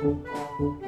Música